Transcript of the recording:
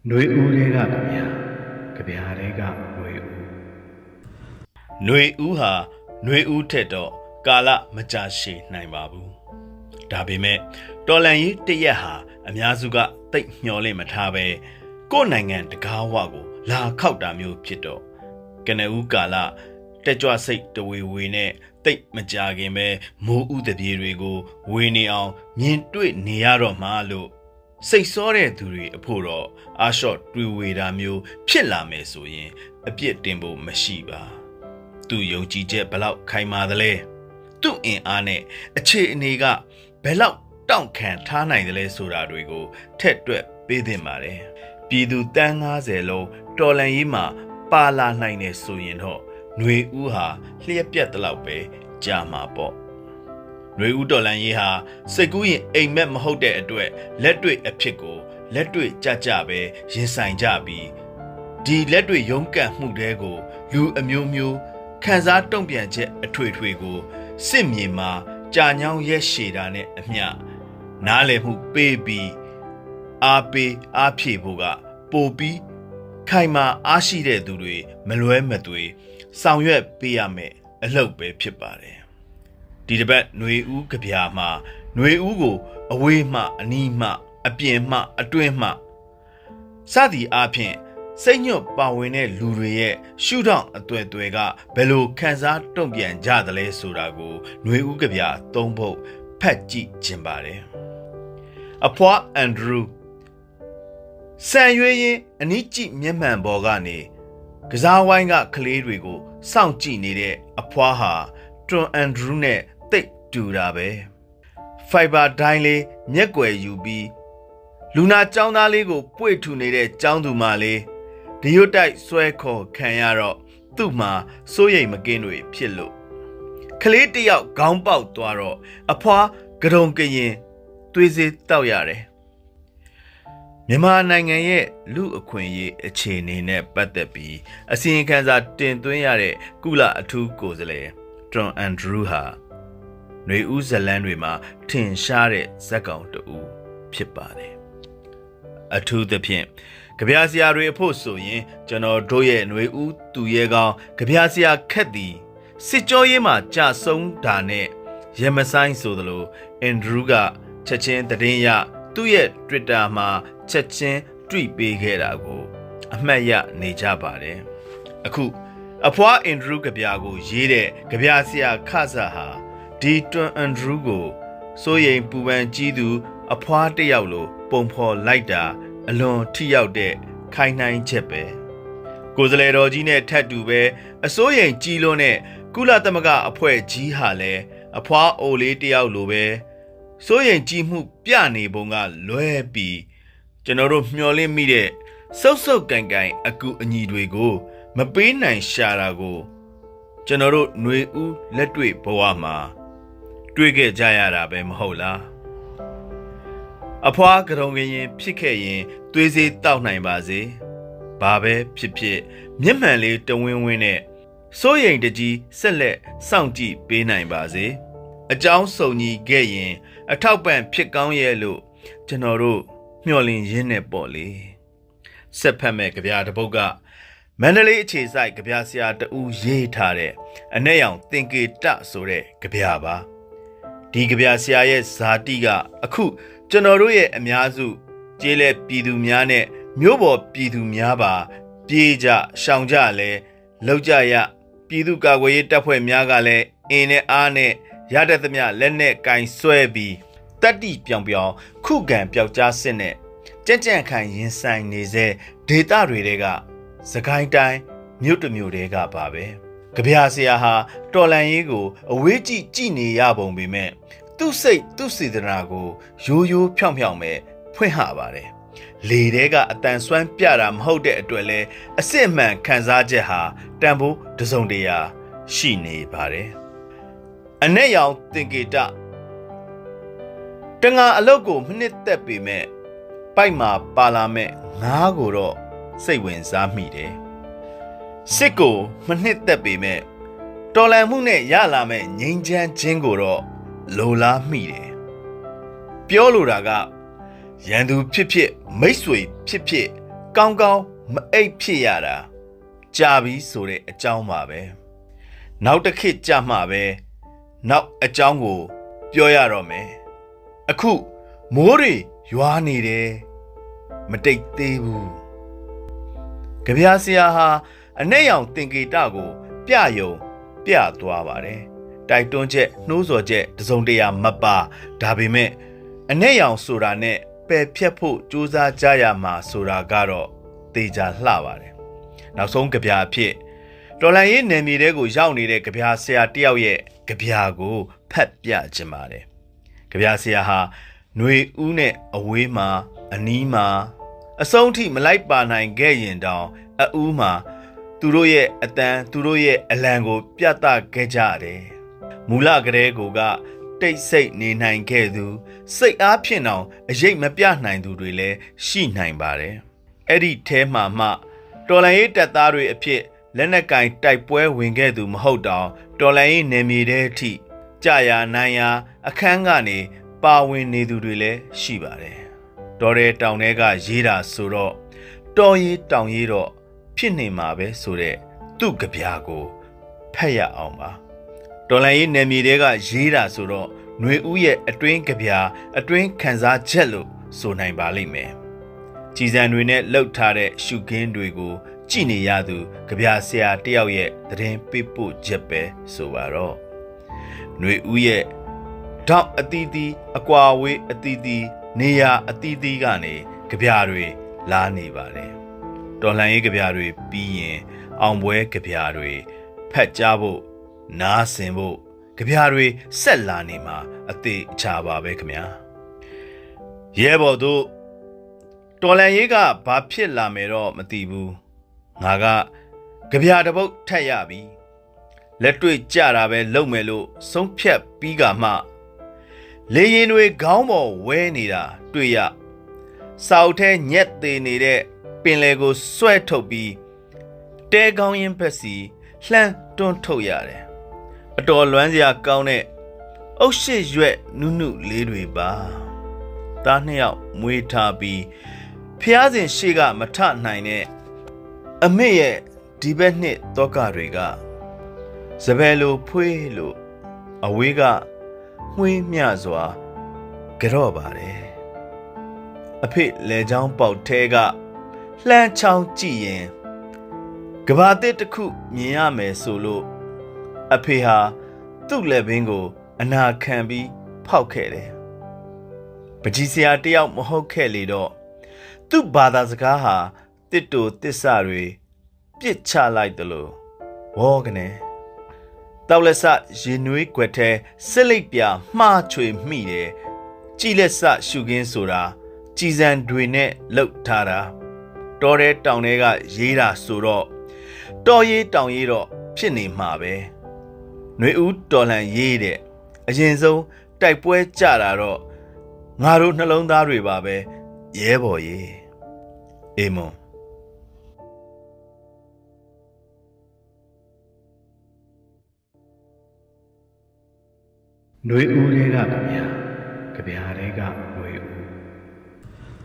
။နှွေဦးလေးကကြပြ။ကြပြလေးကနှွေဦး။နှွေဦးဟာနှွေဦးထက်တော့ကာလမကြာရှည်နိုင်ပါဘူး။ဒါပေမဲ့တော်လန်ရေးတရက်ဟာအများစုကတိတ်မျောလင့်မထားပဲကိုယ်နိုင်ငံတကားဝကိုလာခောက်တာမျိုးဖြစ်တော့ကနဦးကာလတက်ကြွစိတ်တဝေဝေနဲ့တိတ်မကြခင်ပဲမိုးဥတပြေတွေကိုဝေနေအောင်မြင်တွေ့နေရတော့မှလို့ စိတ်စောတဲ့သူတွေအဖို့တော့အာရှော့တွေ့ဝေတာမျိုးဖြစ်လာမယ်ဆိုရင် အပြစ်တင်ဖို့မရှိပါသူယုံကြည်ချက်ဘလောက်ခိုင်မာသလဲသူ့အင်အားနဲ့အခြေအနေကဘယ်လောက်တောင့်ခံထားနိုင်သလဲဆိုတာတွေကိုထက်တွက်ပေးသင့်ပါတယ်ပြည်သူတန်း90လုံးတော်လန်ရေးမှာပါလာနိုင်တယ်ဆိုရင်တော့ຫນွေဦးဟာလျှက်ပြက်တလောက်ပဲကြာမှာပေါ့ ຫນွေဦးတော်လန်ရေးဟာစိတ်ကူးရင်အိမ်မက်မဟုတ်တဲ့အတွက်လက်တွေ့အဖြစ်ကိုလက်တွေ့ကြကြပဲရင်ဆိုင်ကြပြီးဒီလက်တွေ့ရုန်းကန်မှုတွေကို လူအမျိုးမျိုးခံစားတုံ့ပြန်ချက်အထွေထွေကိုစစ်မြေမှာကြာညောင်းရက်ရှည်တာနဲ့အမျှနားလည်မှုပေးပြီးအားပေးအားဖြည့်ဖို့ကပိုပြီးခိုင်မာအားရှိတဲ့သူတွေမလွဲမသွေဆောင်ရွက်ပေးရမယ်အလုပ်ပဲဖြစ်ပါတယ် ဒီတစ်ပတ်ຫນွေဦးကြပြာမှာຫນွေဦးကို အဝေးမှအနီးမှ အပြင်မှအတွင်းမှစသည်အားဖြင့်စိတ်ညွတ်ပါဝင်တဲ့လူတွေရဲ့ရှုထောင့်အတွေ့အတွေ့ကဘယ်လိုခံစားတုံ့ပြန်ကြသလဲဆိုတာကိုຫນွေဦးကြပြသုံးဖို့ဖတ်ကြည့်ခြင်းပါတယ်အဖွားအန်ဒရူးဆန်ရွေးရင်အနီးကြည့်မျက်မှန်ပေါ်ကနေကစားဝိုင်းကကလေးတွေကိုစောင့်ကြည့်နေတဲ့အဖွားဟာတွန်အန်ဒရူးနဲ့ တိတ်တူတာပဲဖိုင်ဘာဒိုင်းလေးမျက်ွယ်ယူပြီးလူနာចောင်းသားလေးကိုပွေ့ထူနေတဲ့ចောင်းသူမလေးဒီယိုတိုက်ဆွဲခေါ်ခံရတော့သူ့မှာစိုးရိမ်မကင်းတွေဖြစ်လို့ကလေးတယောက်ခေါင်းပေါက်သွားတော့အဖွားကရုံကရင်သွေးစေးတောက်ရတယ်မြန်မာနိုင်ငံရဲ့လူအခွင့်အရေးအခြေအနေနဲ့ပတ်သက်ပြီးအစီရင်ခံစာတင်သွင်းရတဲ့ကုလအထူးကိုယ်စားလှယ်တွန်အန်ဒရူးဟာ ຫນွေဦးဇလန်းတွေမှာထင်ရှားတဲ့ဇက်ကောင်တူဖြစ်ပါတယ်အထူးသဖြင့်ကြပြဆရာတွေအဖို့ဆိုရင်ကျွန်တော်တို့ရဲ့ຫນွေဦးသူရဲကောင်းကြပြဆရာခက်သည်စစ်ကြောရေးမှာကြာဆုံးတာနဲ့ရမဆိုင်ဆိုသလိုအန်ဒရူးကချက်ချင်းတည်င်းရသူ့ရဲ့ Twitter မှာချက်ချင်းတွေ့ပေးခဲ့တာကို အမှတ်ရနေကြပါတယ်အခုအဖွားအန်ဒရူးကြပြကို ရေးတဲ့ကြပြဆရာခဆာဟာ ဒီတွန်အန်ဒရူးကိုစိုးရိမ်ပူပန်ကြီးသူ အဖွားတစ်ယောက်လိုပုံဖော်လိုက်တာ အလွန်ထိရောက်တဲ့ခိုင်နှိုင်းချက်ပဲကိုယ်စလဲတော်ကြီးနဲ့ထပ်တူပဲအစိုးရိမ်ကြီးလွန်းတဲ့ကုလသမဂ္ဂအဖွဲ့ကြီးဟာလည်းအဖွားအိုလေးတယောက်လိုပဲစိုးရိမ်ကြည်မှုပြနေပုံကလွဲပြီးကျွန်တော်တို့မျှော်လင့်မိတဲ့စုပ်စုပ်ကန်ကန်အကူအညီတွေကို မပေးနိုင်ရှာတာကို ကျွန်တော်တို့ຫນွေဦးလက်တွေ့ဘဝမှာ တွေ့ခဲ့ကြရတာပဲမဟုတ်လားအဖွားကရုံကရင်ဖြစ်ခဲ့ရင်သွေးစေးတောက်နိုင်ပါစေဘာပဲဖြစ်ဖြစ်မျက်မှန်လေးတဝင်းဝင်းနဲ့စိုးရိမ်တကြီးဆက်လက်စောင့်ကြည့်ပေးနိုင်ပါစေအကြောင်းစုံညီခဲ့ရင် အထောက်ပံ့ဖြစ်ကောင်းရဲ့လို့ကျွန်တော်တို့မျှော်လင့်ရင်းနဲ့ပေါ့လေဆက်ဖက်မဲ့ကြပြတပုတ်ကမန္တလေးအခြေစိုက်ကြပြဆရာတူရေးထားတဲ့အ내ရောင်သင်္ကေတဆိုတဲ့ကြပြပါ ဒီကြပြဆရာရဲ့ဇာတိကအခုကျွန်တော်တို့ရဲ့အများစုကျေးလက်ပြည်သူများနဲ့မြို့ပေါ်ပြည်သူများပါ ပြေးကြရှောင်ကြလဲလောက်ကြရပြည်သူကာကွယ်ရေးတပ်ဖွဲ့များကလည်းအင်းနဲ့အားနဲ့ရတတ်သမျှလက်နဲ့ကင်ဆွဲပြီးတတ္တိပြောင်ပြောင်ခုခံပျောက်ကြားစစ်နဲ့ကြက်ကြန့်ခံရင်ဆိုင်နေစေဒေတာတွေတဲကစကိုင်းတိုင်းမြို့တစ်မြို့တဲကပါပဲ ကြပြဆရာဟာတော်လန်ရေးကိုအဝေးကြည့်ကြည့်နေရပုံပေမဲ့သူ့စိတ်သူ့စေတနာကိုရိုးရိုးဖြောင်ဖြောင်ပဲဖွင့်ဟပါတယ်လေတဲကအတန်ဆွမ်းပြတာမဟုတ်တဲ့အတွက်လဲအစစ်အမှန်ခံစားချက်ဟာတန်ဖိုးတစုံတရာရှိနေပါတယ်အ내ရောင်သင်္ကေတတငါအလုတ်ကိုမနှစ်သက်ပေမဲ့ပိုက်မှာပါလာမဲ့ငားကိုတော့စိတ်ဝင်စားမိတယ် စစ်ကိုမနှစ်သက်ပေမဲ့တော်လန်မှုနဲ့ရလာမဲ့ငြိမ်းချမ်းခြင်းကိုတော့လိုလားမိတယ်ပြောလိုတာကရန်သူဖြစ်ဖြစ်မိတ်ဆွေဖြစ်ဖြစ်ကောင်းကောင်းမအိပ်ဖြစ်ရတာကြာပြီဆိုတဲ့အကြောင်းပါပဲနောက်တစ်ခေတ်ကြာမှပဲနောက်အကြောင်းကို ပြောရတော့မယ်အခုမိုးတွေရွာနေတယ်မတိတ်သေးဘူးကြပြားဆရာဟာ အ내ရောင်တင်ကေတကို ပြယုံပြသွားပါတယ်တိုက်တွန်းချက်နှိုးဆော်ချက်တစုံတရာမပါဒါပေမဲ့အ내ရောင်ဆိုတာနဲ့ပယ်ဖြတ်ဖို့ကြိုးစားကြရမှာဆိုတာကတော့တေချာလှပါတယ်နောက်ဆုံးကြပြာအဖြစ်တော်လန်ရေးနယ်မြေတဲကိုရောက်နေတဲ့ကြပြာဆရာတယောက်ရဲ့ကြပြာကိုဖတ်ပြခြင်းပါတယ်ကြပြာဆရာဟာຫນွေဦးနဲ့အဝေးမှာအနီးမှာအဆုံးထိမလိုက်ပါနိုင်ခဲ့ရင်တောင်အဦးမှာ သူတို့ရဲ့အတန်သူတို့ရဲ့အလံကို ပြသခဲ့ကြတယ်မူလကလေးကိုကတိတ်ဆိတ်နေနိုင်ခဲ့သူ စိတ်အားဖြင့်တောင်အရေးမပြနိုင်သူတွေလည်းရှိနိုင်ပါတယ်အဲ့ဒီထဲမှာမှတော်လန်ရေးတပ်သားတွေအဖြစ်လက်နက်ကင်တိုက်ပွဲဝင်ခဲ့သူမဟုတ်တောင်တော်လန်ရေးနယ်မြေထဲအထိကြာရနိုင်ရာအခန်းကနေပါဝင်နေသူတွေလည်းရှိပါတယ်တော်ရဲတောင်ထဲကရေးတာဆိုတော့တော်ရေးတောင်ရေးတော့ ဖြစ်နေမှာပဲဆိုတဲ့သူ့ကြပြာကိုဖတ်ရအောင်ပါတော်လန်ရေးနယ်မြေတွေကရေးတာဆိုတော့ຫນွေဦးရဲ့အတွင်းကြပြာအတွင်းခန်းစားချက်လို့ဆိုနိုင်ပါလိမ့်မယ်ကြည်စံတွေနဲ့လှုပ်ထားတဲ့ရှုခင်းတွေကို ကြည်နေရသူကြပြာဆရာတယောက်ရဲ့သတင်းပေးပို့ချက်ပဲဆိုပါတော့ຫນွေဦးရဲ့ဓာတ်အတီးတီးအကွာဝေးအတီးတီးနေရာအတီးတီးကနေကြပြာတွေလာနေပါတယ် တော်လှန်ရေးကြပြတွေပြီးရင် အောင်ပွဲကြပြတွေဖက်ကြားဖို့နားဆင်ဖို့ကြပြတွေဆက်လာနေမှာအသေးချာပါပဲခင်ဗျာရဲဘော်တို့တော်လန်ရေးကဘာဖြစ်လာမယ်တော့မသိဘူးငါကကြပြတပုတ်ထက်ရပြီလက်တွေ့ကြတာပဲလုံမယ်လို့ဆုံးဖြတ်ပြီးကမှလေရင်တွေခေါင်းပေါ်ဝဲနေတာတွေ့ရစောက်ထဲညက်သေးနေတဲ့ ပင်လယ်ကိုဆွဲထုတ်ပြီးတဲကောင်းရင်ဖက်စီလှမ်းတွန်းထုတ်ရတယ်အတော်လွမ်းစရာကောင်းတဲ့အုတ်ရှိရွက်နုနုလေးတွေပါသားနှစ်ယောက်မွေးထားပြီးဖျားစဉ်ရှေ့ကမထနိုင်တဲ့အမေရဲ့ဒီဘက်နှစ်တောကတွေကစပယ်လိုဖွေးလို့အဝေးကမှွေးမြစွာကြော့ပါတယ်အဖေလေချောင်းပေါက်ထဲက လှမ်းချောင်းကြည့်ရင်ကဘာတစ်တစ်ခုမြင်ရမယ်ဆိုလို့အဖေဟာသူ့လက်ဘင်းကို အနာခံပြီးဖောက်ခဲ့တယ်ပကြီးစရာတယောက်မဟုတ်ခဲ့လေတော့သူ့ဘာသာစကားဟာတစ်တူတစ္ဆတွေပြစ်ချလိုက်တယ်လို့ဝေါကနေတောက်လက်ဆရင်နွေးကွက်ထဲစစ်လိပ်ပြမှားချွေမိတယ်ကြည်လက်ဆရှုခင်းဆိုတာကြည်စံတွေနဲ့လှုပ်ထားတာ တောထဲတောင်ထဲကရေးတာဆိုတော့တော်ရေးတောင်ရေးတော့ဖြစ်နေမှာပဲနှွေဦးတော်လှန်ရေးတဲ့အရင်ဆုံးတိုက်ပွဲကြတာတော့ငါတို့နှလုံးသားတွေပါပဲရဲဘော်ရေးအေမွန်နှွေဦးလေးကဗျာကြဗျာလေးကနှွေဦး